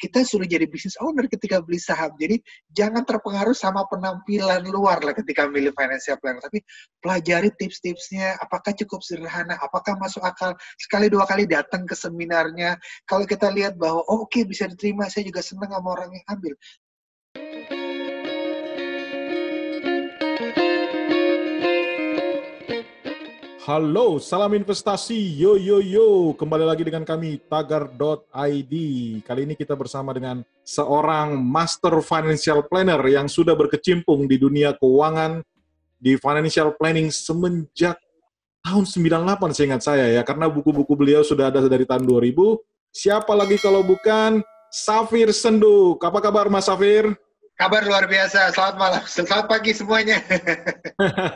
kita suruh jadi business owner ketika beli saham. Jadi jangan terpengaruh sama penampilan luar lah ketika milih financial planner. Tapi pelajari tips-tipsnya, apakah cukup sederhana, apakah masuk akal. Sekali dua kali datang ke seminarnya. Kalau kita lihat bahwa oh, oke okay, bisa diterima, saya juga senang sama orang yang ambil. Halo, salam investasi. Yo yo yo, kembali lagi dengan kami tagar.id. Kali ini kita bersama dengan seorang master financial planner yang sudah berkecimpung di dunia keuangan di financial planning semenjak tahun 98 seingat saya ya, karena buku-buku beliau sudah ada dari tahun 2000. Siapa lagi kalau bukan Safir Senduk. Apa kabar Mas Safir? Kabar luar biasa. Selamat malam. Selamat pagi semuanya.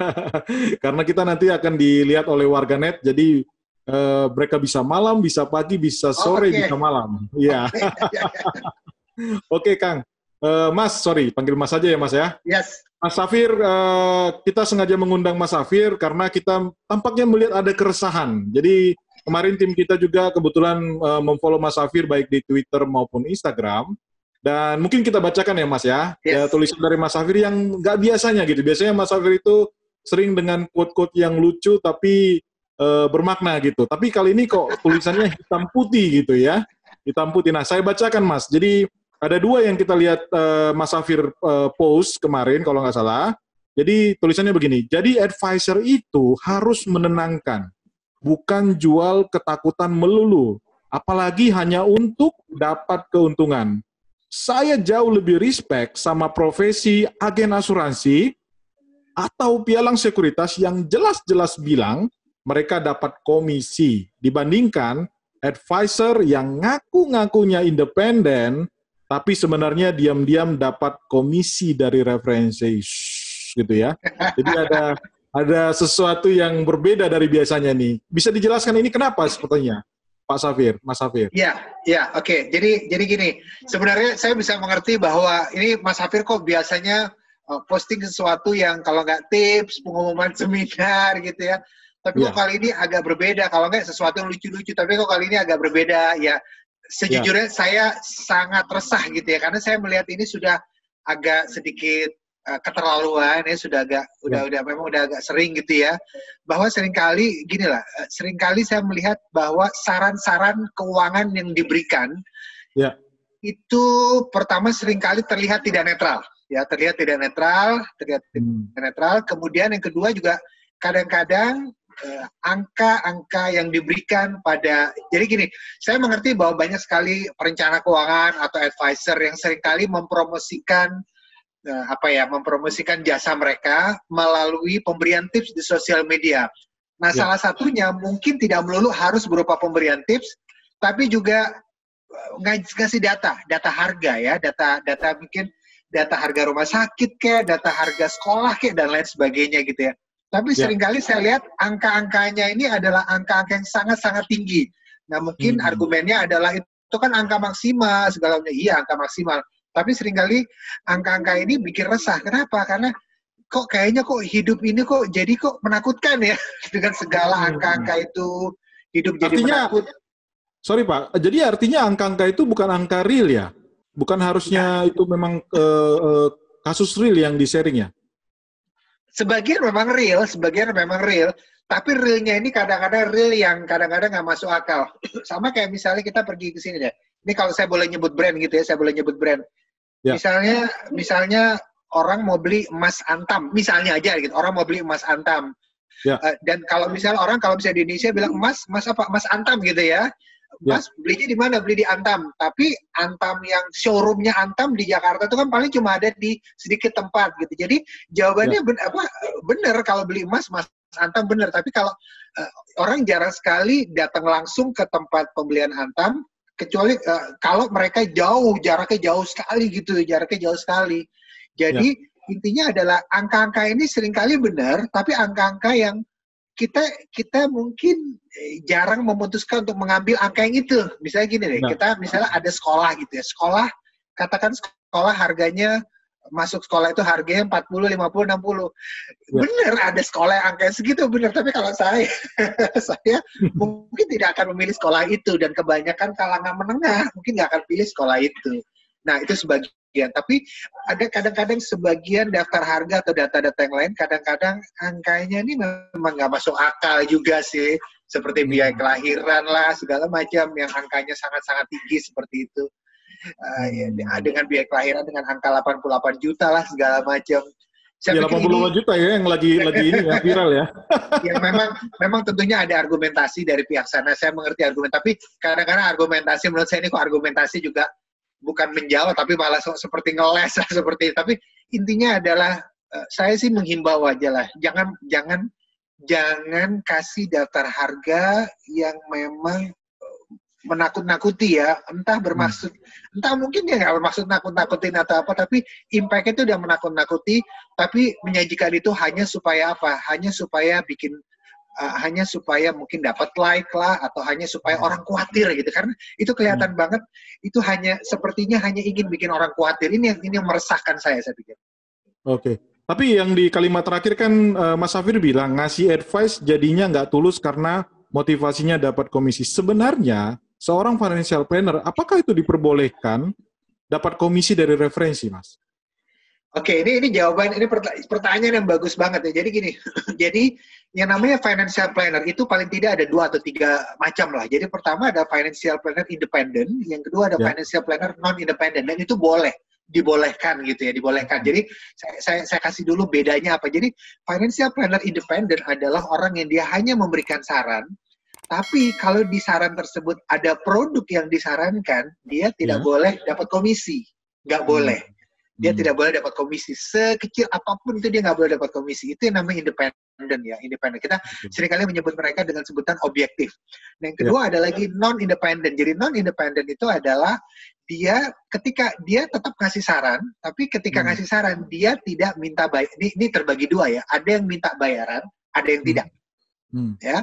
Karena kita nanti akan dilihat oleh warganet, jadi uh, mereka bisa malam, bisa pagi, bisa sore, oh, okay. bisa malam. Iya. Oke, okay, Kang. Uh, mas, sorry, panggil Mas saja ya, Mas ya. Yes. Mas Safir, uh, kita sengaja mengundang Mas Safir karena kita tampaknya melihat ada keresahan. Jadi kemarin tim kita juga kebetulan uh, memfollow Mas Safir baik di Twitter maupun Instagram. Dan mungkin kita bacakan ya Mas ya, yes. ya tulisan dari Mas Safir yang nggak biasanya gitu. Biasanya Mas Safir itu sering dengan quote-quote yang lucu tapi e, bermakna gitu. Tapi kali ini kok tulisannya hitam putih gitu ya, hitam putih. Nah saya bacakan Mas. Jadi ada dua yang kita lihat e, Mas Safir e, post kemarin kalau nggak salah. Jadi tulisannya begini. Jadi advisor itu harus menenangkan, bukan jual ketakutan melulu. Apalagi hanya untuk dapat keuntungan saya jauh lebih respect sama profesi agen asuransi atau pialang sekuritas yang jelas-jelas bilang mereka dapat komisi dibandingkan advisor yang ngaku-ngakunya independen tapi sebenarnya diam-diam dapat komisi dari referensi gitu ya. Jadi ada ada sesuatu yang berbeda dari biasanya nih. Bisa dijelaskan ini kenapa sebetulnya? Pak Safir, Mas Safir. Iya, iya, oke. Okay. Jadi jadi gini, sebenarnya saya bisa mengerti bahwa ini Mas Safir kok biasanya uh, posting sesuatu yang kalau nggak tips, pengumuman seminar gitu ya. Tapi ya. kok kali ini agak berbeda. Kalau nggak sesuatu yang lucu-lucu, tapi kok kali ini agak berbeda. Ya, sejujurnya ya. saya sangat resah gitu ya, karena saya melihat ini sudah agak sedikit uh, keterlaluan ya sudah agak ya. udah udah memang udah agak sering gitu ya bahwa sering kali gini lah uh, sering kali saya melihat bahwa saran-saran keuangan yang diberikan ya. itu pertama sering kali terlihat tidak netral ya terlihat tidak netral terlihat hmm. tidak netral kemudian yang kedua juga kadang-kadang uh, angka-angka yang diberikan pada jadi gini saya mengerti bahwa banyak sekali perencana keuangan atau advisor yang sering kali mempromosikan apa ya mempromosikan jasa mereka melalui pemberian tips di sosial media. Nah, ya. salah satunya mungkin tidak melulu harus berupa pemberian tips, tapi juga uh, ngasih data, data harga ya, data data mungkin data harga rumah sakit kayak, data harga sekolah kayak dan lain sebagainya gitu ya. Tapi ya. sering kali saya lihat angka-angkanya ini adalah angka-angka yang sangat-sangat tinggi. Nah, mungkin hmm. argumennya adalah itu kan angka maksimal segala macam. Iya, angka maksimal. Tapi sering kali angka-angka ini bikin resah. Kenapa? Karena kok kayaknya kok hidup ini kok jadi kok menakutkan ya dengan segala hmm. angka-angka itu hidup jadi artinya, menakut. Sorry Pak, jadi artinya angka-angka itu bukan angka real ya? Bukan harusnya ya. itu memang uh, uh, kasus real yang di-sharing ya? Sebagian memang real, sebagian memang real, tapi realnya ini kadang-kadang real yang kadang-kadang nggak masuk akal. Sama kayak misalnya kita pergi ke sini deh. Ini kalau saya boleh nyebut brand gitu ya, saya boleh nyebut brand. Ya. Misalnya, misalnya orang mau beli emas antam, misalnya aja gitu, orang mau beli emas antam. Ya. Uh, dan kalau misalnya orang kalau bisa di Indonesia bilang emas, emas apa? Emas antam gitu ya. ya. Mas belinya di mana? Beli di Antam. Tapi Antam yang showroomnya Antam di Jakarta itu kan paling cuma ada di sedikit tempat gitu. Jadi jawabannya ya. ben, apa benar kalau beli emas Mas Antam benar. Tapi kalau uh, orang jarang sekali datang langsung ke tempat pembelian Antam kecuali uh, kalau mereka jauh jaraknya jauh sekali gitu jaraknya jauh sekali jadi ya. intinya adalah angka-angka ini sering kali benar tapi angka-angka yang kita kita mungkin eh, jarang memutuskan untuk mengambil angka yang itu misalnya gini deh nah. kita misalnya ada sekolah gitu ya sekolah katakan sekolah harganya masuk sekolah itu harganya 40, 50, 60. Ya. Bener ada sekolah yang angka segitu bener, tapi kalau saya saya mungkin tidak akan memilih sekolah itu dan kebanyakan kalangan menengah mungkin nggak akan pilih sekolah itu. Nah, itu sebagian. Tapi ada kadang-kadang sebagian daftar harga atau data-data yang lain kadang-kadang angkanya ini memang nggak masuk akal juga sih. Seperti biaya hmm. kelahiran lah, segala macam yang angkanya sangat-sangat tinggi seperti itu uh, ya, dengan biaya kelahiran dengan angka 88 juta lah segala macam. Saya ya, 80 ini, juta ya yang lagi lagi ini ya viral ya. ya memang memang tentunya ada argumentasi dari pihak sana. Saya mengerti argumen, tapi kadang-kadang argumentasi menurut saya ini kok argumentasi juga bukan menjawab tapi malah seperti ngeles lah seperti. Tapi intinya adalah uh, saya sih menghimbau aja lah, jangan jangan jangan kasih daftar harga yang memang menakut-nakuti ya, entah bermaksud, hmm. entah mungkin dia nggak bermaksud nakut-nakutin atau apa, tapi impact itu udah menakut-nakuti, tapi menyajikan itu hanya supaya apa? Hanya supaya bikin, uh, hanya supaya mungkin dapat like lah, atau hanya supaya hmm. orang khawatir gitu, karena itu kelihatan hmm. banget, itu hanya sepertinya hanya ingin bikin orang khawatir. Ini yang ini yang meresahkan saya, saya pikir. Oke. Okay. Tapi yang di kalimat terakhir kan uh, Mas Safir bilang ngasih advice jadinya nggak tulus karena motivasinya dapat komisi. Sebenarnya seorang financial planner, apakah itu diperbolehkan dapat komisi dari referensi, Mas? Oke, ini ini jawaban ini pertanyaan yang bagus banget ya. Jadi gini, jadi yang namanya financial planner itu paling tidak ada dua atau tiga macam lah. Jadi pertama ada financial planner independent, yang kedua ada yeah. financial planner non independent dan itu boleh dibolehkan gitu ya, dibolehkan. Jadi saya, saya saya kasih dulu bedanya apa. Jadi financial planner independent adalah orang yang dia hanya memberikan saran tapi kalau di saran tersebut ada produk yang disarankan, dia tidak ya. boleh dapat komisi. Nggak hmm. boleh. Dia hmm. tidak boleh dapat komisi. Sekecil apa pun itu dia nggak boleh dapat komisi. Itu yang namanya independen ya, independen. Kita hmm. sering kali menyebut mereka dengan sebutan objektif. Nah, yang kedua ya. ada lagi non-independen. Jadi non-independen itu adalah dia ketika dia tetap kasih saran, tapi ketika hmm. ngasih saran dia tidak minta bayar. Ini, ini terbagi dua ya. Ada yang minta bayaran, ada yang hmm. tidak. Hmm. Ya.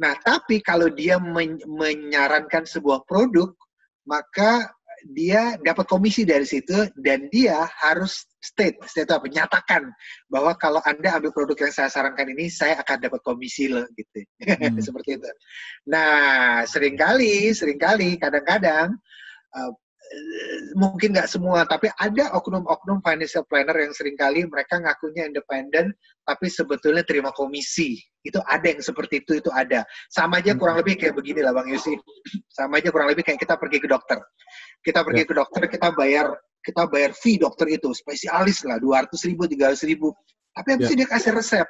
Nah, tapi kalau dia men menyarankan sebuah produk, maka dia dapat komisi dari situ dan dia harus state, state apa? Nyatakan bahwa kalau Anda ambil produk yang saya sarankan ini, saya akan dapat komisi loh, gitu. Hmm. Seperti itu. Nah, sering kali, sering kali, kadang-kadang uh, mungkin nggak semua, tapi ada oknum-oknum financial planner yang sering kali mereka ngakunya independen, tapi sebetulnya terima komisi. Itu ada yang seperti itu, itu ada. Sama aja kurang lebih kayak begini lah Bang Yusi. Sama aja kurang lebih kayak kita pergi ke dokter. Kita pergi ya. ke dokter, kita bayar kita bayar fee dokter itu, spesialis lah, 200 ribu, 300 ribu. Tapi habis ya. dia kasih resep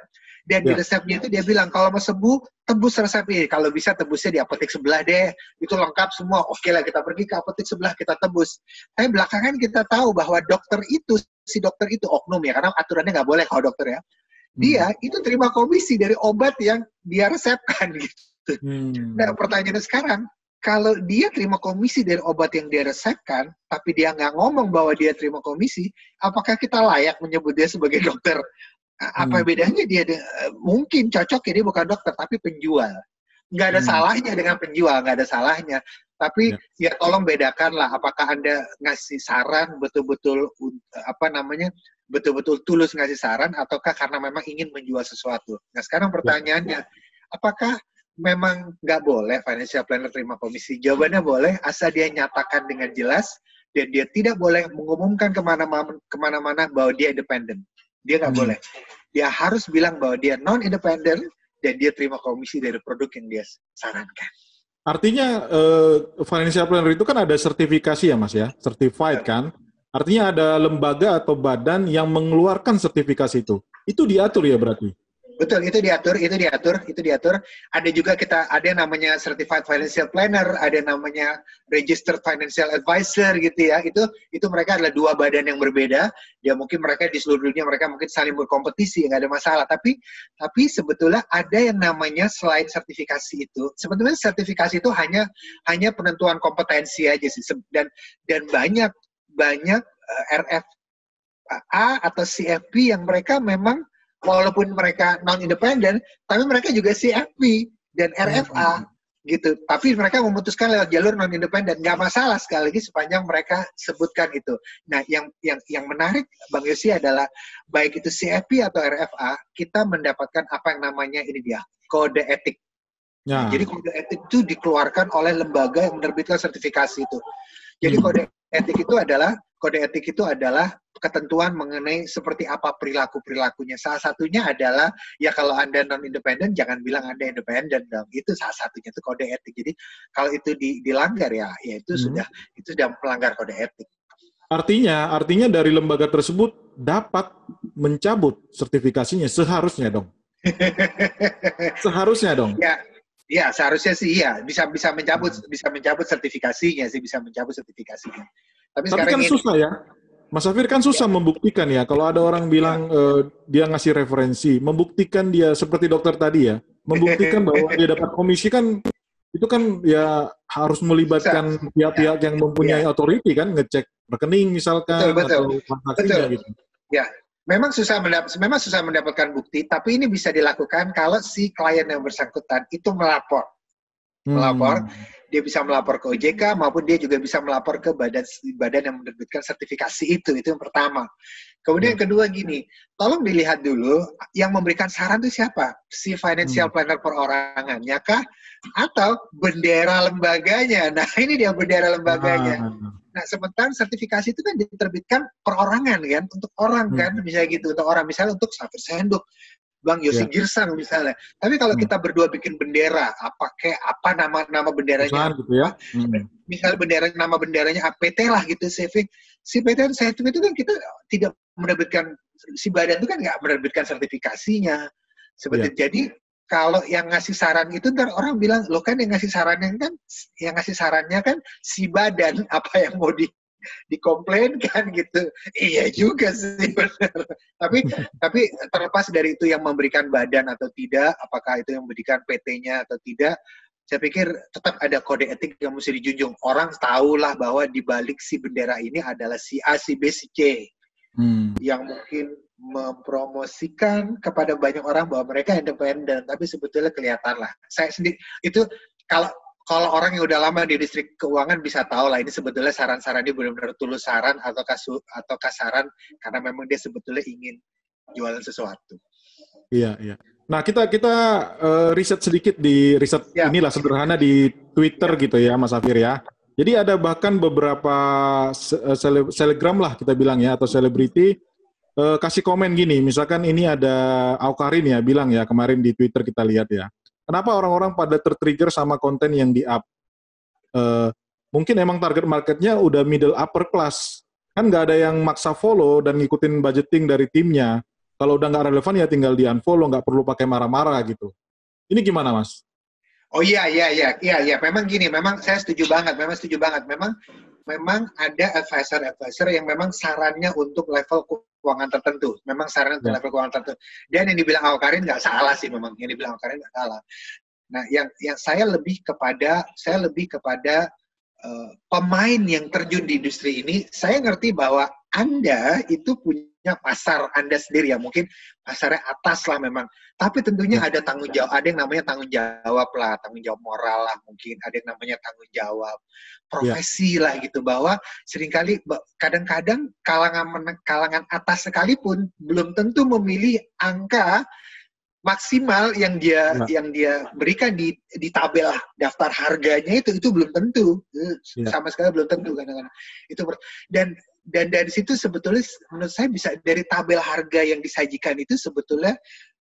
dan di ya. resepnya itu dia bilang kalau mau sembuh tebus resep ini. Kalau bisa tebusnya di apotek sebelah deh. Itu lengkap semua. Oke lah kita pergi ke apotek sebelah kita tebus. Tapi belakangan kita tahu bahwa dokter itu si dokter itu oknum ya karena aturannya nggak boleh kalau dokter ya. Dia hmm. itu terima komisi dari obat yang dia resepkan gitu. Hmm. Nah pertanyaannya sekarang kalau dia terima komisi dari obat yang dia resepkan, tapi dia nggak ngomong bahwa dia terima komisi, apakah kita layak menyebut dia sebagai dokter apa hmm. bedanya dia mungkin cocok ya dia bukan dokter tapi penjual. Nggak ada hmm. salahnya dengan penjual, nggak ada salahnya. Tapi ya. ya tolong bedakan lah apakah Anda ngasih saran betul-betul apa namanya betul-betul tulus ngasih saran ataukah karena memang ingin menjual sesuatu. Nah sekarang pertanyaannya, apakah memang nggak boleh financial planner terima komisi? Jawabannya boleh, asal dia nyatakan dengan jelas dan dia tidak boleh mengumumkan ke mana-mana ke mana-mana bahwa dia independen. Dia nggak hmm. boleh. Dia harus bilang bahwa dia non-independent dan dia terima komisi dari produk yang dia sarankan. Artinya uh, financial planner itu kan ada sertifikasi ya mas ya, certified kan? Artinya ada lembaga atau badan yang mengeluarkan sertifikasi itu. Itu diatur ya berarti? Betul, itu diatur, itu diatur, itu diatur. Ada juga kita ada yang namanya certified financial planner, ada yang namanya registered financial advisor gitu ya. Itu itu mereka adalah dua badan yang berbeda. Ya mungkin mereka di seluruh dunia mereka mungkin saling berkompetisi, nggak ada masalah. Tapi tapi sebetulnya ada yang namanya selain sertifikasi itu, sebetulnya sertifikasi itu hanya hanya penentuan kompetensi aja sih. Dan dan banyak banyak eh, RF A atau CFP yang mereka memang walaupun mereka non independen tapi mereka juga CFP dan RFA hmm. gitu. Tapi mereka memutuskan lewat jalur non independen, nggak masalah sekali lagi sepanjang mereka sebutkan itu. Nah, yang yang yang menarik Bang Yosi adalah baik itu CFP atau RFA, kita mendapatkan apa yang namanya ini dia kode etik. Ya. Jadi kode etik itu dikeluarkan oleh lembaga yang menerbitkan sertifikasi itu. Jadi hmm. kode etik itu adalah kode etik itu adalah ketentuan mengenai seperti apa perilaku perilakunya. Salah satunya adalah ya kalau anda non independen jangan bilang anda independen dong. Itu salah satunya itu kode etik. Jadi kalau itu di, dilanggar ya, ya itu hmm. sudah itu sudah melanggar kode etik. Artinya, artinya dari lembaga tersebut dapat mencabut sertifikasinya seharusnya dong. seharusnya dong. Ya, ya seharusnya sih iya bisa bisa mencabut bisa mencabut sertifikasinya sih bisa mencabut sertifikasinya. Tapi, Tapi kan ini, susah ya. Mas Afir kan susah ya. membuktikan ya. Kalau ada orang bilang ya. uh, dia ngasih referensi, membuktikan dia seperti dokter tadi ya, membuktikan bahwa dia dapat komisi kan itu kan ya harus melibatkan pihak-pihak ya. yang mempunyai ya. otoriti kan ngecek rekening misalkan betul, betul. atau betul. gitu. Ya, memang susah mendapat memang susah mendapatkan bukti, tapi ini bisa dilakukan kalau si klien yang bersangkutan itu melapor. Hmm. Dia bisa melapor ke OJK maupun dia juga bisa melapor ke badan badan yang menerbitkan sertifikasi itu itu yang pertama. Kemudian yang kedua gini tolong dilihat dulu yang memberikan saran itu siapa? Si financial hmm. planner perorangannya kah? Atau bendera lembaganya? Nah ini dia bendera lembaganya. Ah. nah sementara sertifikasi itu kan diterbitkan perorangan kan untuk orang kan hmm. misalnya gitu untuk orang misalnya untuk Safir Senduk Bang Yosi yeah. Girsang misalnya. Tapi kalau hmm. kita berdua bikin bendera, apa kayak apa nama nama benderanya? gitu ya. Hmm. Misalnya bendera nama benderanya APT lah gitu, CV. Si PT saya itu kan kita tidak menerbitkan si badan itu kan nggak menerbitkan sertifikasinya. Seperti yeah. jadi kalau yang ngasih saran itu ntar orang bilang lo kan yang ngasih sarannya kan yang ngasih sarannya kan si badan apa yang mau di dikomplainkan gitu. Iya juga sih benar. tapi tapi terlepas dari itu yang memberikan badan atau tidak, apakah itu yang memberikan PT-nya atau tidak, saya pikir tetap ada kode etik yang mesti dijunjung. Orang tahulah bahwa di balik si bendera ini adalah si A, si B, si C. Hmm. Yang mungkin mempromosikan kepada banyak orang bahwa mereka independen, tapi sebetulnya kelihatan lah. Saya sendiri itu kalau kalau orang yang udah lama di distrik keuangan bisa tahu lah ini sebetulnya saran-saran dia benar-benar tulus saran atau kasu atau kasaran karena memang dia sebetulnya ingin jualan sesuatu. Iya, iya. Nah, kita kita uh, riset sedikit di riset ya. inilah sederhana di Twitter gitu ya, Mas Afir ya. Jadi ada bahkan beberapa eh, sele selegram lah kita bilang ya atau selebriti uh, kasih komen gini, misalkan ini ada Aukarin ya bilang ya kemarin di Twitter kita lihat ya Kenapa orang-orang pada tertrigger sama konten yang di-up? Uh, mungkin emang target marketnya udah middle upper class. Kan nggak ada yang maksa follow dan ngikutin budgeting dari timnya. Kalau udah nggak relevan ya tinggal di-unfollow, nggak perlu pakai marah-marah gitu. Ini gimana, Mas? Oh iya, iya, iya, iya, iya. Memang gini, memang saya setuju banget, memang setuju banget. Memang memang ada advisor-advisor yang memang sarannya untuk level keuangan tertentu. Memang sarannya untuk ya. level keuangan tertentu. Dan yang dibilang Awkarin nggak salah sih memang. Yang dibilang Awkarin nggak salah. Nah, yang yang saya lebih kepada saya lebih kepada uh, pemain yang terjun di industri ini. Saya ngerti bahwa Anda itu punya pasar Anda sendiri ya. Mungkin pasarnya atas lah memang. Tapi tentunya ya. ada tanggung jawab, ada yang namanya tanggung jawab lah, tanggung jawab moral lah mungkin, ada yang namanya tanggung jawab profesi ya. lah gitu bahwa sering kali kadang-kadang kalangan kalangan atas sekalipun belum tentu memilih angka maksimal yang dia nah. yang dia berikan di di tabel daftar harganya itu itu belum tentu ya. sama sekali belum tentu kadang-kadang itu dan dan dari situ sebetulnya menurut saya bisa dari tabel harga yang disajikan itu sebetulnya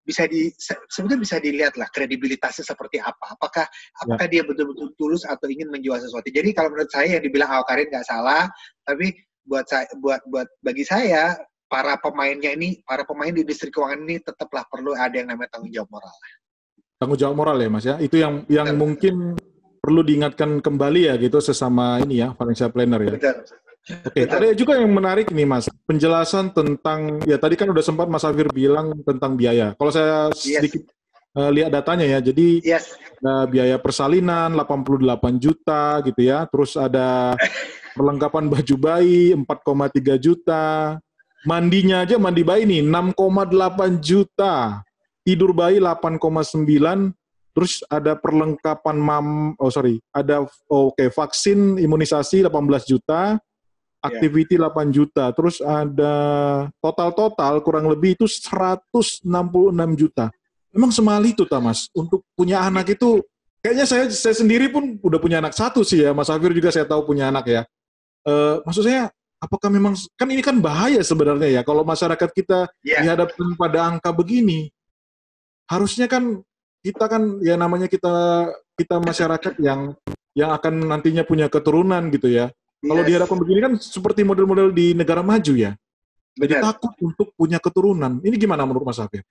bisa di sebetulnya bisa dilihat lah kredibilitasnya seperti apa. Apakah apakah ya. dia betul-betul tulus atau ingin menjual sesuatu. Jadi kalau menurut saya yang dibilang Al Karin nggak salah, tapi buat saya buat buat bagi saya para pemainnya ini para pemain di industri keuangan ini tetaplah perlu ada yang namanya tanggung jawab moral. Tanggung jawab moral ya Mas ya. Itu yang yang Betul. mungkin perlu diingatkan kembali ya gitu sesama ini ya financial planner ya. Betul. Oke, okay. ada juga yang menarik nih Mas, penjelasan tentang ya tadi kan udah sempat Mas Afir bilang tentang biaya. Kalau saya yes. sedikit uh, lihat datanya ya, jadi yes. uh, biaya persalinan 88 juta gitu ya, terus ada perlengkapan baju bayi 4,3 juta, mandinya aja mandi bayi nih 6,8 juta, tidur bayi 8,9, Terus ada perlengkapan mam, oh sorry, ada oh, oke okay, vaksin imunisasi 18 juta, activity yeah. 8 juta, terus ada total-total kurang lebih itu 166 juta. Memang semali itu Tamas untuk punya anak itu kayaknya saya saya sendiri pun udah punya anak satu sih ya, Mas Afir juga saya tahu punya anak ya. Uh, maksud saya apakah memang kan ini kan bahaya sebenarnya ya kalau masyarakat kita yeah. dihadapkan pada angka begini harusnya kan kita kan ya namanya kita kita masyarakat yang yang akan nantinya punya keturunan gitu ya Yes. Kalau dihadapkan begini kan seperti model-model di negara maju ya. Jadi takut untuk punya keturunan. Ini gimana menurut Mas Afif?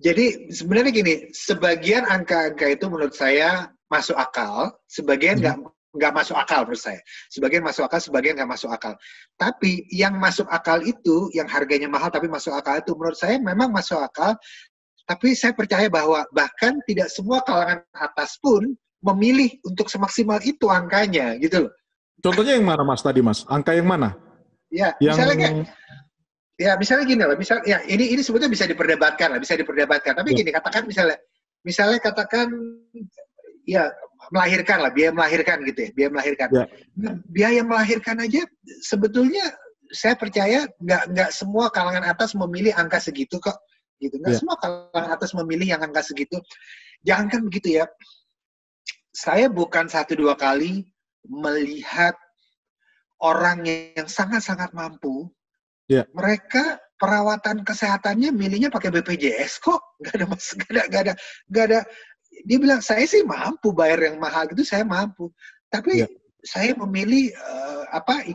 Jadi sebenarnya gini, sebagian angka-angka itu menurut saya masuk akal, sebagian nggak hmm. nggak masuk akal menurut saya. Sebagian masuk akal, sebagian nggak masuk akal. Tapi yang masuk akal itu, yang harganya mahal tapi masuk akal itu, menurut saya memang masuk akal. Tapi saya percaya bahwa bahkan tidak semua kalangan atas pun memilih untuk semaksimal itu angkanya, gitu loh. Contohnya yang mana Mas tadi Mas? Angka yang mana? Ya, yang... misalnya kayak ya misalnya gini lah, misal ya ini ini sebetulnya bisa diperdebatkan lah, bisa diperdebatkan. Tapi ya. gini katakan misalnya misalnya katakan ya melahirkan lah, biaya melahirkan gitu ya, biaya melahirkan. Ya. Nah, biaya melahirkan aja sebetulnya saya percaya nggak nggak semua kalangan atas memilih angka segitu kok, gitu. Nggak ya. semua kalangan atas memilih yang angka segitu. Jangan kan begitu ya. Saya bukan satu dua kali melihat orang yang sangat-sangat mampu, yeah. mereka perawatan kesehatannya milihnya pakai BPJS kok, nggak ada mas, nggak ada, nggak ada, nggak ada. Dia bilang saya sih mampu bayar yang mahal gitu, saya mampu. Tapi yeah. saya memilih uh, apa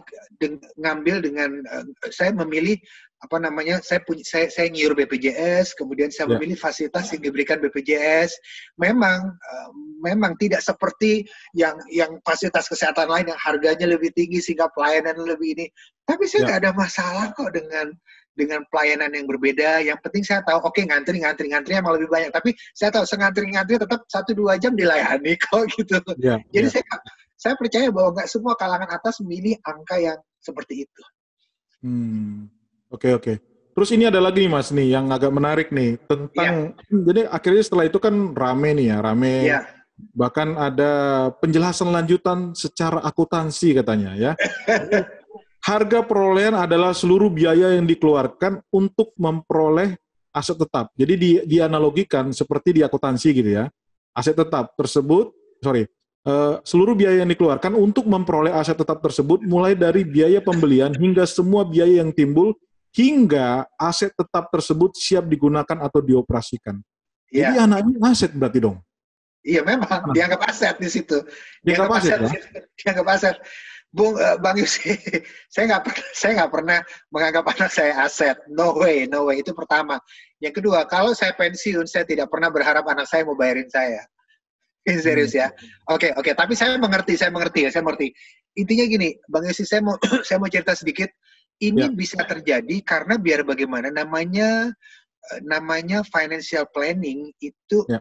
ngambil dengan uh, saya memilih apa namanya saya punya saya, saya ngiur BPJS kemudian saya yeah. memilih fasilitas yang diberikan BPJS memang uh, memang tidak seperti yang yang fasilitas kesehatan lain yang harganya lebih tinggi sehingga pelayanan lebih ini tapi saya ya. nggak yeah. ada masalah kok dengan dengan pelayanan yang berbeda yang penting saya tahu oke okay, ngantri ngantri ngantri emang lebih banyak tapi saya tahu sengantri ngantri tetap satu dua jam dilayani kok gitu yeah, jadi yeah. saya saya percaya bahwa nggak semua kalangan atas memilih angka yang seperti itu hmm Oke oke. Terus ini ada lagi nih Mas nih yang agak menarik nih tentang ya. jadi akhirnya setelah itu kan rame nih ya, rame. Ya. Bahkan ada penjelasan lanjutan secara akuntansi katanya ya. Harga perolehan adalah seluruh biaya yang dikeluarkan untuk memperoleh aset tetap. Jadi di, dianalogikan seperti di akuntansi gitu ya. Aset tetap tersebut, sorry, uh, seluruh biaya yang dikeluarkan untuk memperoleh aset tetap tersebut mulai dari biaya pembelian hingga semua biaya yang timbul hingga aset tetap tersebut siap digunakan atau dioperasikan. Ya. Jadi anak ini aset berarti dong. Iya memang nah. dianggap aset di situ. Dianggap, dianggap aset, aset ya? dianggap aset. Bung uh, Bang Yusi, saya nggak pernah saya nggak pernah menganggap anak saya aset. No way, no way. Itu pertama. Yang kedua, kalau saya pensiun, saya tidak pernah berharap anak saya mau bayarin saya. Ini serius ya. Hmm. Oke, okay, oke. Okay. Tapi saya mengerti, saya mengerti ya, saya mengerti. Intinya gini, Bang Yusi, saya mau saya mau cerita sedikit ini ya. bisa terjadi karena biar bagaimana namanya eh, namanya financial planning itu ya.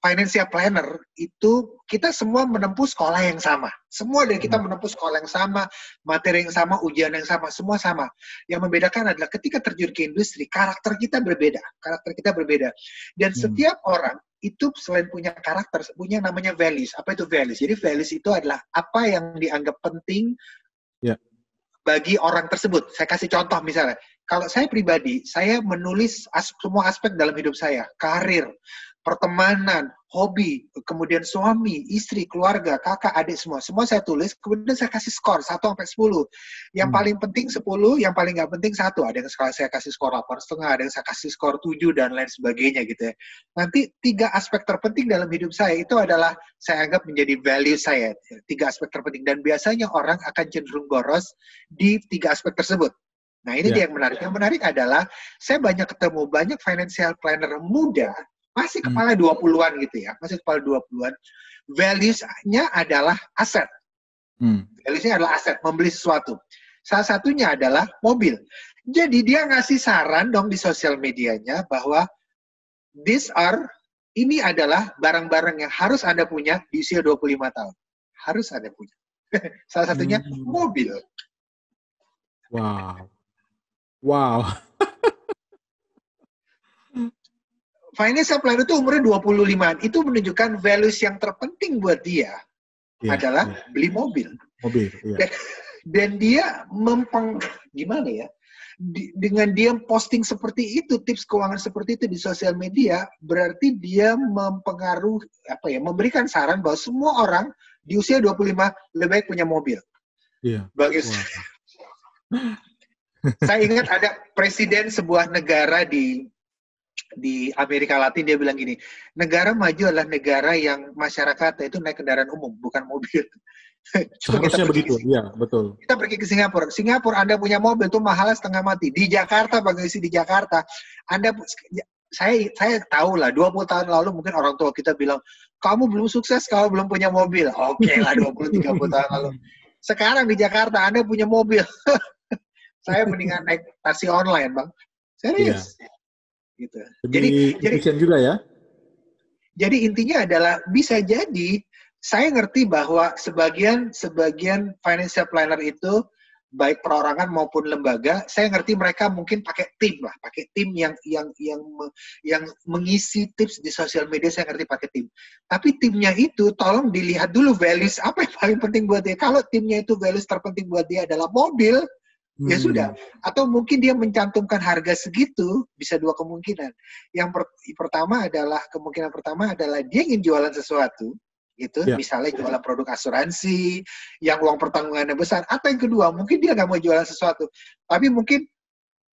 financial planner itu kita semua menempuh sekolah yang sama. Semua dari kita hmm. menempuh sekolah yang sama, materi yang sama, ujian yang sama, semua sama. Yang membedakan adalah ketika terjun ke industri, karakter kita berbeda. Karakter kita berbeda. Dan hmm. setiap orang itu selain punya karakter, punya namanya values. Apa itu values? Jadi values itu adalah apa yang dianggap penting ya bagi orang tersebut. Saya kasih contoh misalnya, kalau saya pribadi, saya menulis as semua aspek dalam hidup saya, karir, pertemanan, hobi, kemudian suami, istri, keluarga, kakak, adik semua. Semua saya tulis, kemudian saya kasih skor 1 sampai 10. Yang hmm. paling penting 10, yang paling nggak penting satu. Ada yang saya kasih skor 8 setengah, ada yang saya kasih skor 7 dan lain sebagainya gitu ya. Nanti tiga aspek terpenting dalam hidup saya itu adalah saya anggap menjadi value saya. Tiga aspek terpenting dan biasanya orang akan cenderung boros di tiga aspek tersebut. Nah ini yeah. dia yang menarik. Yang menarik adalah saya banyak ketemu banyak financial planner muda masih hmm. kepala 20-an gitu ya, masih kepala 20-an. Values-nya adalah aset. Hmm. Values-nya adalah aset, membeli sesuatu. Salah satunya adalah mobil. Jadi dia ngasih saran dong di sosial medianya bahwa these are ini adalah barang-barang yang harus Anda punya di usia 25 tahun. Harus Anda punya. Salah satunya hmm. mobil. Wow. Wow. Financial planner itu umurnya 25 Itu menunjukkan values yang terpenting buat dia yeah, adalah yeah. beli mobil. Mobil, yeah. dan, dan dia mempeng gimana ya? Di, dengan dia posting seperti itu, tips keuangan seperti itu di sosial media, berarti dia mempengaruhi apa ya, memberikan saran bahwa semua orang di usia 25 lebih baik punya mobil. Iya. Bagus. Saya ingat ada presiden sebuah negara di di Amerika Latin dia bilang gini, negara maju adalah negara yang masyarakat itu naik kendaraan umum, bukan mobil. Seharusnya begitu, iya betul. Kita pergi ke Singapura. Singapura Anda punya mobil itu mahal setengah mati. Di Jakarta, bagi di Jakarta, Anda saya saya tahu lah 20 tahun lalu mungkin orang tua kita bilang kamu belum sukses kalau belum punya mobil. Oke okay lah 20 30 tahun lalu. Sekarang di Jakarta Anda punya mobil. saya mendingan naik taksi online, Bang. Serius. Iya gitu. jadi jadi juga ya. Jadi intinya adalah bisa jadi saya ngerti bahwa sebagian sebagian financial planner itu baik perorangan maupun lembaga, saya ngerti mereka mungkin pakai tim lah, pakai tim yang yang yang yang mengisi tips di sosial media saya ngerti pakai tim. Tapi timnya itu tolong dilihat dulu values apa yang paling penting buat dia. Kalau timnya itu values terpenting buat dia adalah mobil, hmm. ya sudah. Atau mungkin dia mencantumkan harga segitu, bisa dua kemungkinan. Yang per pertama adalah kemungkinan pertama adalah dia ingin jualan sesuatu, gitu. Ya. Misalnya jualan produk asuransi yang uang pertanggungannya besar. Atau yang kedua, mungkin dia nggak mau jualan sesuatu, tapi mungkin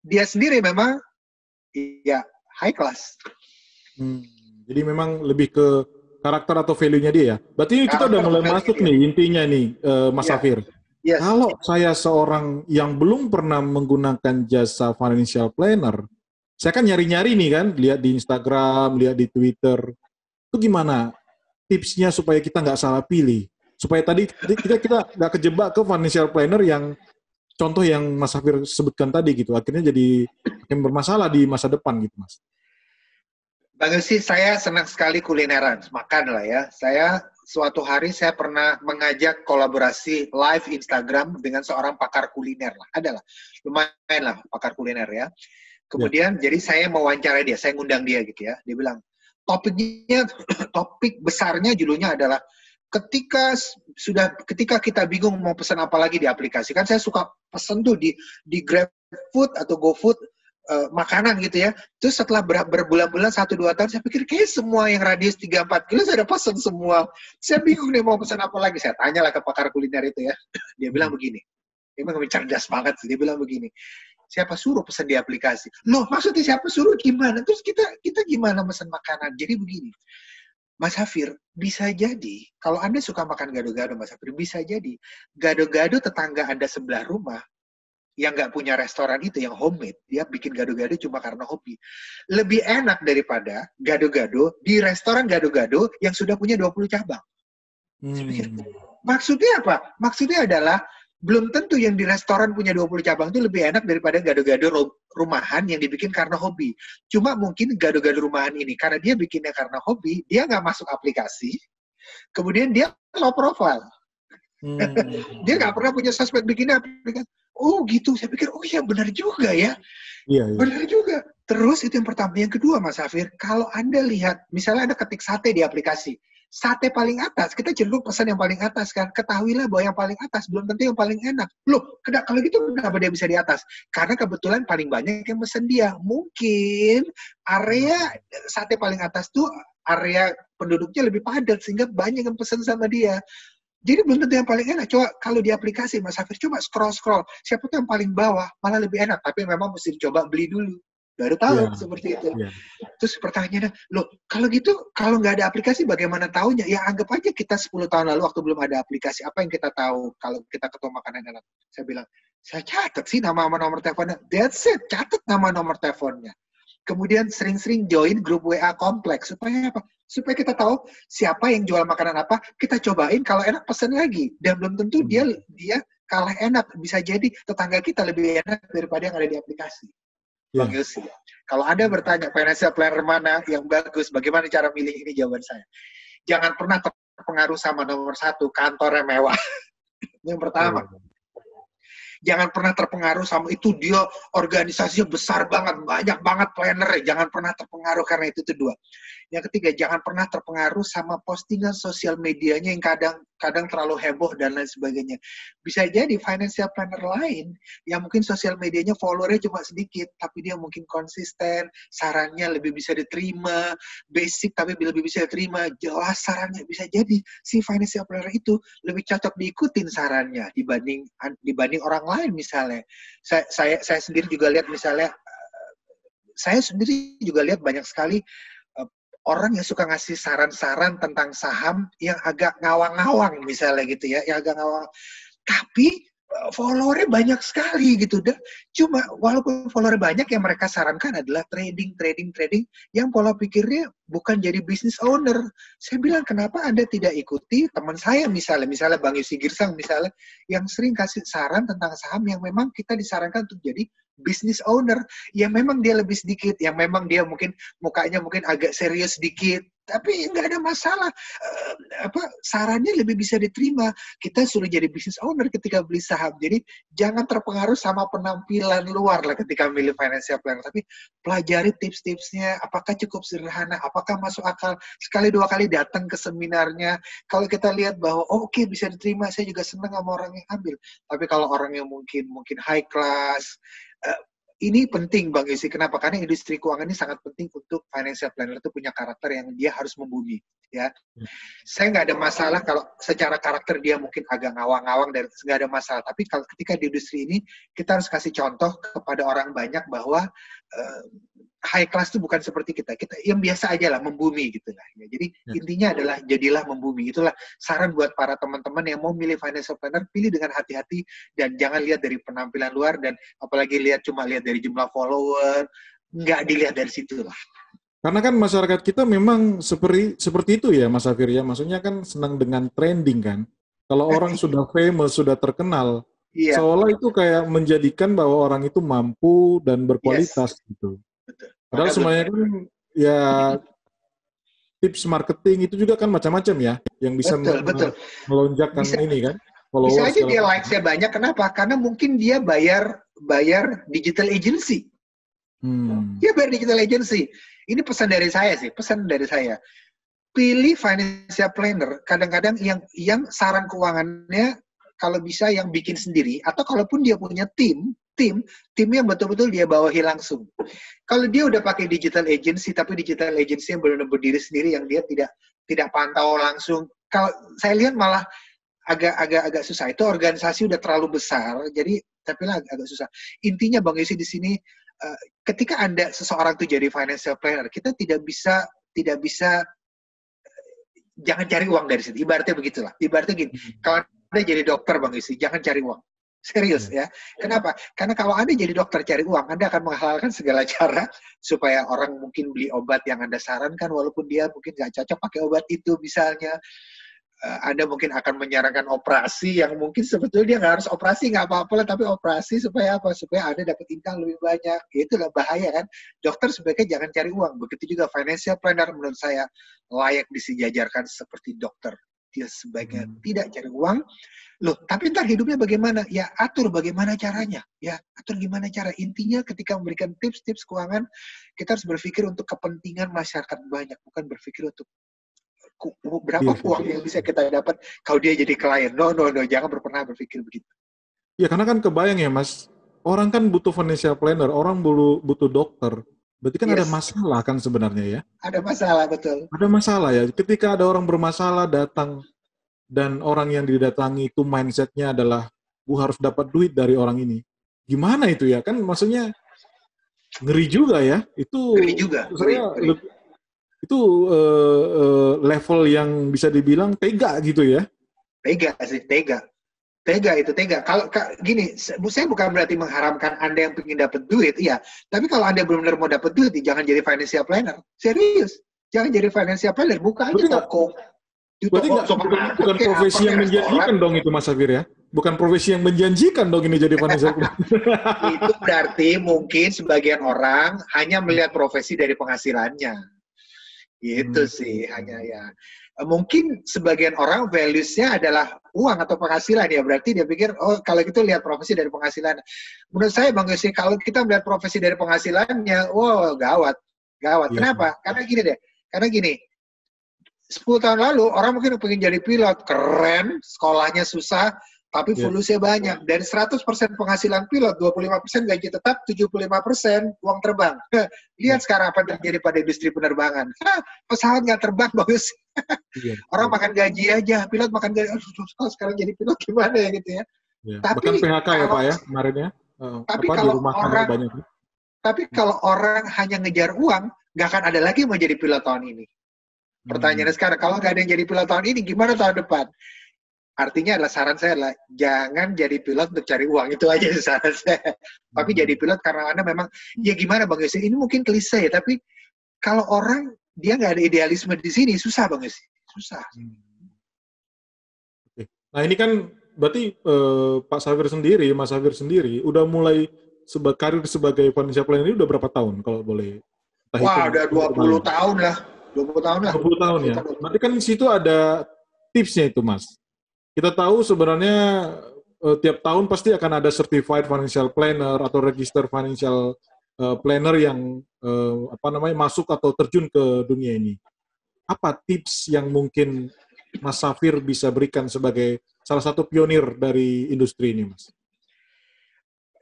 dia sendiri memang ya high class. Hmm. Jadi memang lebih ke karakter atau value-nya dia ya. Berarti karakter kita udah mulai masuk nih intinya nih, uh, Mas ya. Safir Yes. Kalau saya seorang yang belum pernah menggunakan jasa financial planner, saya kan nyari-nyari nih kan, lihat di Instagram, lihat di Twitter, itu gimana tipsnya supaya kita nggak salah pilih, supaya tadi kita kita nggak kejebak ke financial planner yang contoh yang Mas Hafir sebutkan tadi gitu, akhirnya jadi yang bermasalah di masa depan gitu, Mas. Bang sih saya senang sekali kulineran, makan lah ya. Saya suatu hari saya pernah mengajak kolaborasi live Instagram dengan seorang pakar kuliner lah. Adalah lumayan lah pakar kuliner ya. Kemudian ya. jadi saya mewawancarai dia, saya ngundang dia gitu ya. Dia bilang topiknya topik besarnya judulnya adalah ketika sudah ketika kita bingung mau pesan apa lagi di aplikasi. Kan saya suka pesan tuh di di GrabFood atau GoFood uh, makanan gitu ya. Terus setelah ber berbulan-bulan satu dua tahun saya pikir kayak semua yang radius 3 4 kilo saya udah semua. Saya bingung nih mau pesan apa lagi. Saya tanya lah ke pakar kuliner itu ya. Dia bilang begini. Dia memang cerdas banget sih. Dia bilang begini. Siapa suruh pesan di aplikasi? Loh, maksudnya siapa suruh gimana? Terus kita kita gimana pesan makanan? Jadi begini. Mas Hafir, bisa jadi kalau Anda suka makan gado-gado, Mas Hafir, bisa jadi gado-gado tetangga Anda sebelah rumah yang nggak punya restoran itu yang homemade dia bikin gado-gado cuma karena hobi lebih enak daripada gado-gado di restoran gado-gado yang sudah punya 20 cabang hmm. maksudnya apa maksudnya adalah belum tentu yang di restoran punya 20 cabang itu lebih enak daripada gado-gado rumahan yang dibikin karena hobi. Cuma mungkin gado-gado rumahan ini, karena dia bikinnya karena hobi, dia nggak masuk aplikasi, kemudian dia low profile. Hmm. dia nggak pernah punya sosmed bikinnya aplikasi oh gitu. Saya pikir oh iya benar juga ya. Iya, iya. benar juga. Terus itu yang pertama. Yang kedua mas Hafir kalau anda lihat misalnya anda ketik sate di aplikasi sate paling atas kita cenderung pesan yang paling atas kan. Ketahuilah bahwa yang paling atas belum tentu yang paling enak. Loh kalau gitu kenapa dia bisa di atas? Karena kebetulan paling banyak yang pesan dia. Mungkin area sate paling atas tuh area penduduknya lebih padat sehingga banyak yang pesan sama dia jadi belum tentu yang paling enak. Coba kalau di aplikasi Mas Hafir, coba scroll-scroll. Siapa tuh yang paling bawah, malah lebih enak. Tapi memang mesti dicoba beli dulu. Baru tahu yeah. seperti itu. Yeah. Terus pertanyaannya, loh kalau gitu, kalau nggak ada aplikasi bagaimana tahunya? Ya anggap aja kita 10 tahun lalu waktu belum ada aplikasi, apa yang kita tahu kalau kita ketemu makanan enak? Saya bilang, saya catat sih nama nomor teleponnya. That's it, catat nama nomor teleponnya. Kemudian sering-sering join grup WA kompleks. Supaya apa? supaya kita tahu siapa yang jual makanan apa, kita cobain kalau enak pesan lagi. Dan belum tentu hmm. dia dia kalah enak, bisa jadi tetangga kita lebih enak daripada yang ada di aplikasi. Yeah. Bang Yusi, kalau Anda bertanya financial planner mana yang bagus, bagaimana cara milih ini jawaban saya. Jangan pernah terpengaruh sama nomor satu, kantornya mewah. yang pertama. Jangan pernah terpengaruh sama itu dia organisasinya besar banget, banyak banget planner. Jangan pernah terpengaruh karena itu itu dua. Yang ketiga, jangan pernah terpengaruh sama postingan sosial medianya yang kadang kadang terlalu heboh dan lain sebagainya. Bisa jadi financial planner lain yang mungkin sosial medianya followernya cuma sedikit, tapi dia mungkin konsisten, sarannya lebih bisa diterima, basic tapi lebih bisa diterima, jelas sarannya bisa jadi si financial planner itu lebih cocok diikutin sarannya dibanding dibanding orang lain misalnya. Saya saya, saya sendiri juga lihat misalnya saya sendiri juga lihat banyak sekali orang yang suka ngasih saran-saran tentang saham yang agak ngawang-ngawang misalnya gitu ya, yang agak ngawang. Tapi eh, followernya banyak sekali gitu dan cuma walaupun follower banyak yang mereka sarankan adalah trading trading trading yang pola pikirnya bukan jadi business owner saya bilang kenapa anda tidak ikuti teman saya misalnya misalnya bang Yusi Girsang misalnya yang sering kasih saran tentang saham yang memang kita disarankan untuk jadi business owner yang memang dia lebih sedikit, yang memang dia mungkin mukanya mungkin agak serius sedikit, tapi nggak ada masalah. Uh, apa sarannya lebih bisa diterima. Kita suruh jadi business owner ketika beli saham. Jadi jangan terpengaruh sama penampilan luar lah ketika milih financial planner. Tapi pelajari tips-tipsnya. Apakah cukup sederhana? Apakah masuk akal? Sekali dua kali datang ke seminarnya. Kalau kita lihat bahwa oh, oke okay, bisa diterima, saya juga senang sama orang yang ambil. Tapi kalau orang yang mungkin mungkin high class uh, ini penting Bang Yusi. Kenapa? Karena industri keuangan ini sangat penting untuk financial planner itu punya karakter yang dia harus membumi. Ya, hmm. saya nggak ada masalah kalau secara karakter dia mungkin agak ngawang-ngawang dan nggak ada masalah. Tapi kalau ketika di industri ini kita harus kasih contoh kepada orang banyak bahwa uh, high class itu bukan seperti kita. Kita yang biasa aja lah membumi gitu lah. Ya, jadi ya. intinya adalah jadilah membumi. Itulah saran buat para teman-teman yang mau milih financial planner, pilih dengan hati-hati dan jangan lihat dari penampilan luar dan apalagi lihat cuma lihat dari jumlah follower, nggak dilihat dari situ lah. Karena kan masyarakat kita memang seperti seperti itu ya Mas Afir ya. Maksudnya kan senang dengan trending kan. Kalau orang sudah famous, sudah terkenal, iya. seolah itu kayak menjadikan bahwa orang itu mampu dan berkualitas yes. gitu. Padahal semuanya kan ya tips marketing itu juga kan macam-macam ya yang bisa betul, betul. melonjakkan bisa, ini kan. Bisa aja dia likes-nya banyak. Kenapa? Karena mungkin dia bayar bayar digital agency. Hmm. Dia bayar digital agency. Ini pesan dari saya sih, pesan dari saya. Pilih financial planner. Kadang-kadang yang yang saran keuangannya kalau bisa yang bikin sendiri atau kalaupun dia punya tim, tim, tim yang betul-betul dia bawahi langsung. Kalau dia udah pakai digital agency, tapi digital agency yang benar-benar berdiri sendiri, yang dia tidak tidak pantau langsung. Kalau saya lihat malah agak-agak agak susah. Itu organisasi udah terlalu besar, jadi tapi lah agak susah. Intinya Bang Yusi di sini, uh, ketika anda seseorang tuh jadi financial planner, kita tidak bisa tidak bisa uh, jangan cari uang dari situ. Ibaratnya begitulah. Ibaratnya gini, hmm. kalau anda jadi dokter Bang Yusi, jangan cari uang. Serius hmm. ya. Kenapa? Karena kalau Anda jadi dokter cari uang, Anda akan menghalalkan segala cara supaya orang mungkin beli obat yang Anda sarankan walaupun dia mungkin nggak cocok pakai obat itu misalnya. Uh, anda mungkin akan menyarankan operasi yang mungkin sebetulnya dia nggak harus operasi nggak apa-apa lah tapi operasi supaya apa supaya anda dapat income lebih banyak itulah bahaya kan dokter sebaiknya jangan cari uang begitu juga financial planner menurut saya layak disejajarkan seperti dokter dia sebaiknya hmm. tidak cari uang. Loh, tapi ntar hidupnya bagaimana? Ya atur bagaimana caranya. Ya atur gimana cara. Intinya ketika memberikan tips-tips keuangan, kita harus berpikir untuk kepentingan masyarakat banyak, bukan berpikir untuk berapa iya, uang yang bisa kita dapat kalau dia jadi klien. No, no, no, jangan pernah berpikir begitu. Ya karena kan kebayang ya Mas, orang kan butuh financial planner, orang butuh, butuh dokter. Berarti kan yes. ada masalah kan sebenarnya ya? Ada masalah, betul. Ada masalah ya. Ketika ada orang bermasalah datang dan orang yang didatangi itu mindsetnya adalah, gue harus dapat duit dari orang ini. Gimana itu ya? Kan maksudnya ngeri juga ya. Itu ngeri juga. Ngeri, ngeri. Itu uh, uh, level yang bisa dibilang tega gitu ya? Tega sih, tega. Tega itu tega. Kalau gini, saya bukan berarti mengharamkan Anda yang ingin dapat duit, iya. Tapi kalau Anda benar-benar mau dapat duit, jangan jadi financial planner. Serius, jangan jadi financial planner. Buka aja toko. Berarti nggak, bukan, bukan profesi yang menjanjikan dong itu Mas Safir ya? Bukan profesi yang menjanjikan dong ini jadi financial planner. itu berarti mungkin sebagian orang hanya melihat profesi dari penghasilannya. Itu hmm. sih hanya ya. Mungkin sebagian orang values-nya adalah uang atau penghasilan ya berarti dia pikir oh kalau gitu lihat profesi dari penghasilan. Menurut saya Bang Yosi kalau kita melihat profesi dari penghasilannya, wow gawat, gawat. Ya. Kenapa? Karena gini deh, karena gini. 10 tahun lalu orang mungkin pengen jadi pilot, keren, sekolahnya susah, tapi yeah. fulusnya banyak. Dari 100% penghasilan pilot, 25% gaji tetap, 75% uang terbang. Lihat yeah. sekarang apa yang terjadi pada industri penerbangan. Pesawat nggak terbang, bagus. yeah. Orang makan gaji aja, pilot makan gaji. Sekarang jadi pilot gimana ya gitu ya. Yeah. Tapi Bahkan PHK ya Pak ya kemarin ya. Uh, tapi apa, kalau orang, banyak. Tapi kalau orang hanya ngejar uang, nggak akan ada lagi mau jadi pilot tahun ini. Pertanyaannya hmm. sekarang, kalau nggak ada yang jadi pilot tahun ini, gimana tahun depan? Artinya adalah saran saya adalah jangan jadi pilot untuk cari uang itu aja saran saya. Tapi jadi pilot karena anda memang ya gimana bang Yosi? Ini mungkin klise tapi kalau orang dia nggak ada idealisme di sini susah bang Yosi, susah. Hmm. Nah ini kan berarti eh, Pak Safir sendiri, Mas Safir sendiri udah mulai seba karir sebagai financial planner ini udah berapa tahun kalau boleh? Wah, udah 20 tahun lah. 20 tahun lah. 20 tahun ya. Berarti kan di situ ada tipsnya itu, Mas kita tahu sebenarnya uh, tiap tahun pasti akan ada certified financial planner atau register financial uh, planner yang uh, apa namanya masuk atau terjun ke dunia ini. Apa tips yang mungkin Mas Safir bisa berikan sebagai salah satu pionir dari industri ini, Mas?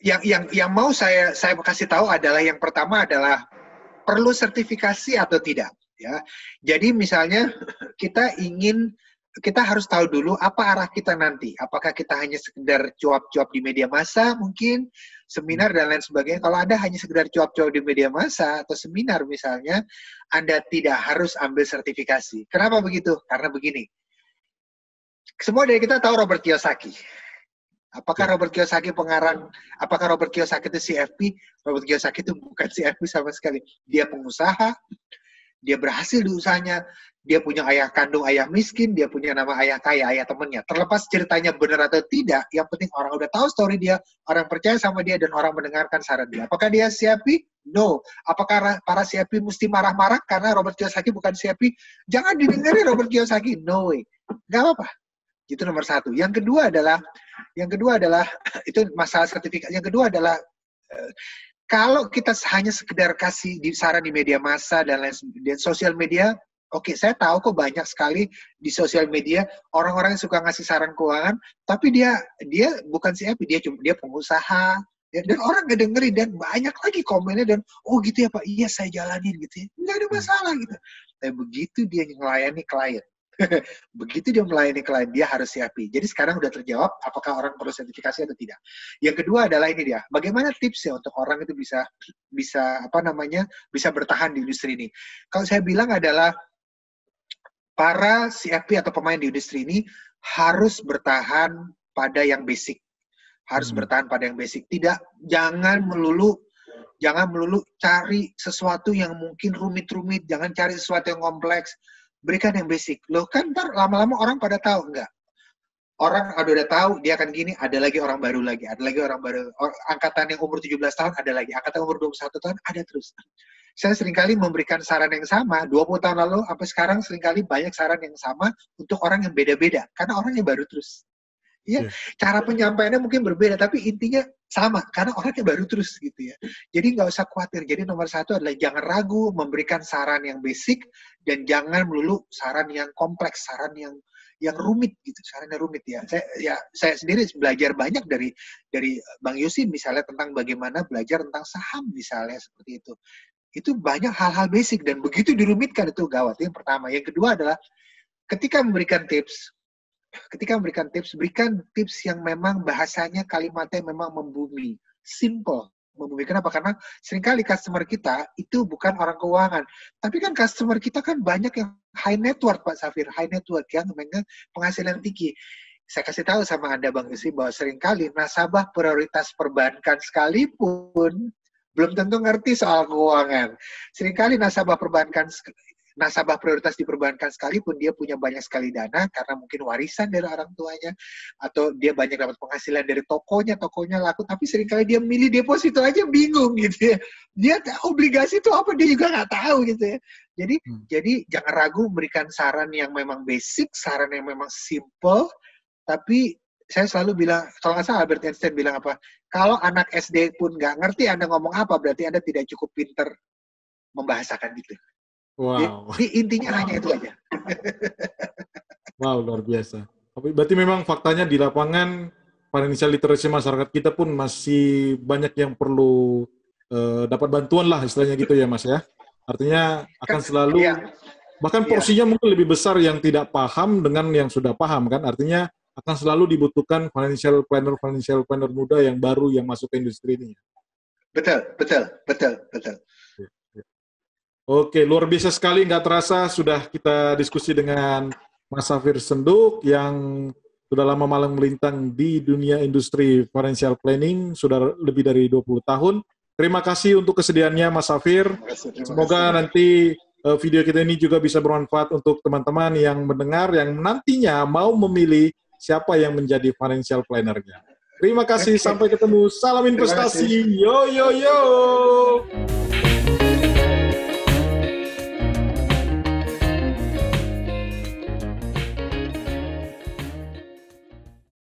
Yang yang yang mau saya saya kasih tahu adalah yang pertama adalah perlu sertifikasi atau tidak, ya. Jadi misalnya kita ingin kita harus tahu dulu apa arah kita nanti. Apakah kita hanya sekedar cuap-cuap di media massa mungkin, seminar dan lain sebagainya. Kalau Anda hanya sekedar cuap-cuap di media massa atau seminar misalnya, Anda tidak harus ambil sertifikasi. Kenapa begitu? Karena begini. Semua dari kita tahu Robert Kiyosaki. Apakah ya. Robert Kiyosaki pengarang, apakah Robert Kiyosaki itu CFP? Robert Kiyosaki itu bukan CFP sama sekali. Dia pengusaha, dia berhasil di usahanya, dia punya ayah kandung ayah miskin, dia punya nama ayah kaya, ayah temennya. Terlepas ceritanya benar atau tidak, yang penting orang udah tahu story dia, orang percaya sama dia, dan orang mendengarkan saran dia. Apakah dia siapi? No. Apakah para siapi mesti marah-marah karena Robert Kiyosaki bukan siapi? Jangan didengarin Robert Kiyosaki. No way. Gak apa-apa. Itu nomor satu. Yang kedua adalah, yang kedua adalah, itu masalah sertifikat. Yang kedua adalah, eh, kalau kita hanya sekedar kasih di, saran di media massa dan lain dan sosial media, oke saya tahu kok banyak sekali di sosial media orang-orang yang suka ngasih saran keuangan, tapi dia dia bukan siapa, dia cuma dia pengusaha, dan, dan orang nggak dengerin dan banyak lagi komennya dan oh gitu ya pak, iya saya jalanin gitu ya, nggak ada masalah gitu. Tapi begitu dia melayani klien, Begitu dia melayani klien, dia harus siapi. Jadi sekarang udah terjawab apakah orang perlu sertifikasi atau tidak. Yang kedua adalah ini dia, bagaimana tipsnya untuk orang itu bisa bisa apa namanya bisa bertahan di industri ini. Kalau saya bilang adalah para CFP atau pemain di industri ini harus bertahan pada yang basic. Harus hmm. bertahan pada yang basic. Tidak jangan melulu jangan melulu cari sesuatu yang mungkin rumit-rumit, jangan cari sesuatu yang kompleks berikan yang basic. Loh kan ntar lama-lama orang pada tahu enggak? Orang ada udah tahu dia akan gini, ada lagi orang baru lagi, ada lagi orang baru. Angkatan yang umur 17 tahun ada lagi, angkatan umur 21 tahun ada terus. Saya sering kali memberikan saran yang sama, 20 tahun lalu sampai sekarang sering kali banyak saran yang sama untuk orang yang beda-beda, karena orang yang baru terus. Ya, yeah. cara penyampaiannya mungkin berbeda, tapi intinya sama karena orangnya baru terus gitu ya. Jadi nggak usah khawatir. Jadi nomor satu adalah jangan ragu memberikan saran yang basic dan jangan melulu saran yang kompleks, saran yang yang rumit gitu, sarannya rumit ya. Saya ya saya sendiri belajar banyak dari dari Bang Yusin misalnya tentang bagaimana belajar tentang saham misalnya seperti itu. Itu banyak hal-hal basic dan begitu dirumitkan itu gawat. Yang pertama, yang kedua adalah ketika memberikan tips ketika memberikan tips, berikan tips yang memang bahasanya kalimatnya memang membumi, simple membumi. Kenapa? Karena sering kali customer kita itu bukan orang keuangan. Tapi kan customer kita kan banyak yang high network, Pak Safir. High network yang memang penghasilan tinggi. Saya kasih tahu sama Anda, Bang Yusi, bahwa sering kali nasabah prioritas perbankan sekalipun belum tentu ngerti soal keuangan. Seringkali nasabah perbankan nasabah prioritas diperbankan sekalipun dia punya banyak sekali dana karena mungkin warisan dari orang tuanya atau dia banyak dapat penghasilan dari tokonya, tokonya laku tapi sering kali dia milih deposito aja bingung gitu ya. Dia obligasi itu apa dia juga nggak tahu gitu ya. Jadi hmm. jadi jangan ragu memberikan saran yang memang basic, saran yang memang simple tapi saya selalu bilang, kalau nggak salah Albert Einstein bilang apa, kalau anak SD pun nggak ngerti Anda ngomong apa, berarti Anda tidak cukup pinter membahasakan itu. Wow. Jadi intinya wow. hanya itu aja. wow, luar biasa. Berarti memang faktanya di lapangan financial literacy masyarakat kita pun masih banyak yang perlu uh, dapat bantuan lah istilahnya gitu ya Mas ya. Artinya akan kan, selalu iya. bahkan iya. porsinya iya. mungkin lebih besar yang tidak paham dengan yang sudah paham kan. Artinya akan selalu dibutuhkan financial planner financial planner muda yang baru yang masuk ke industri ini. Betul, betul, betul, betul. Oke, luar biasa sekali. Nggak terasa sudah kita diskusi dengan Mas Safir Senduk yang sudah lama malang melintang di dunia industri financial planning, sudah lebih dari 20 tahun. Terima kasih untuk kesediaannya Mas Safir. Semoga nanti uh, video kita ini juga bisa bermanfaat untuk teman-teman yang mendengar, yang nantinya mau memilih siapa yang menjadi financial planner-nya. Terima kasih, sampai ketemu. Salam investasi. Yo, yo, yo.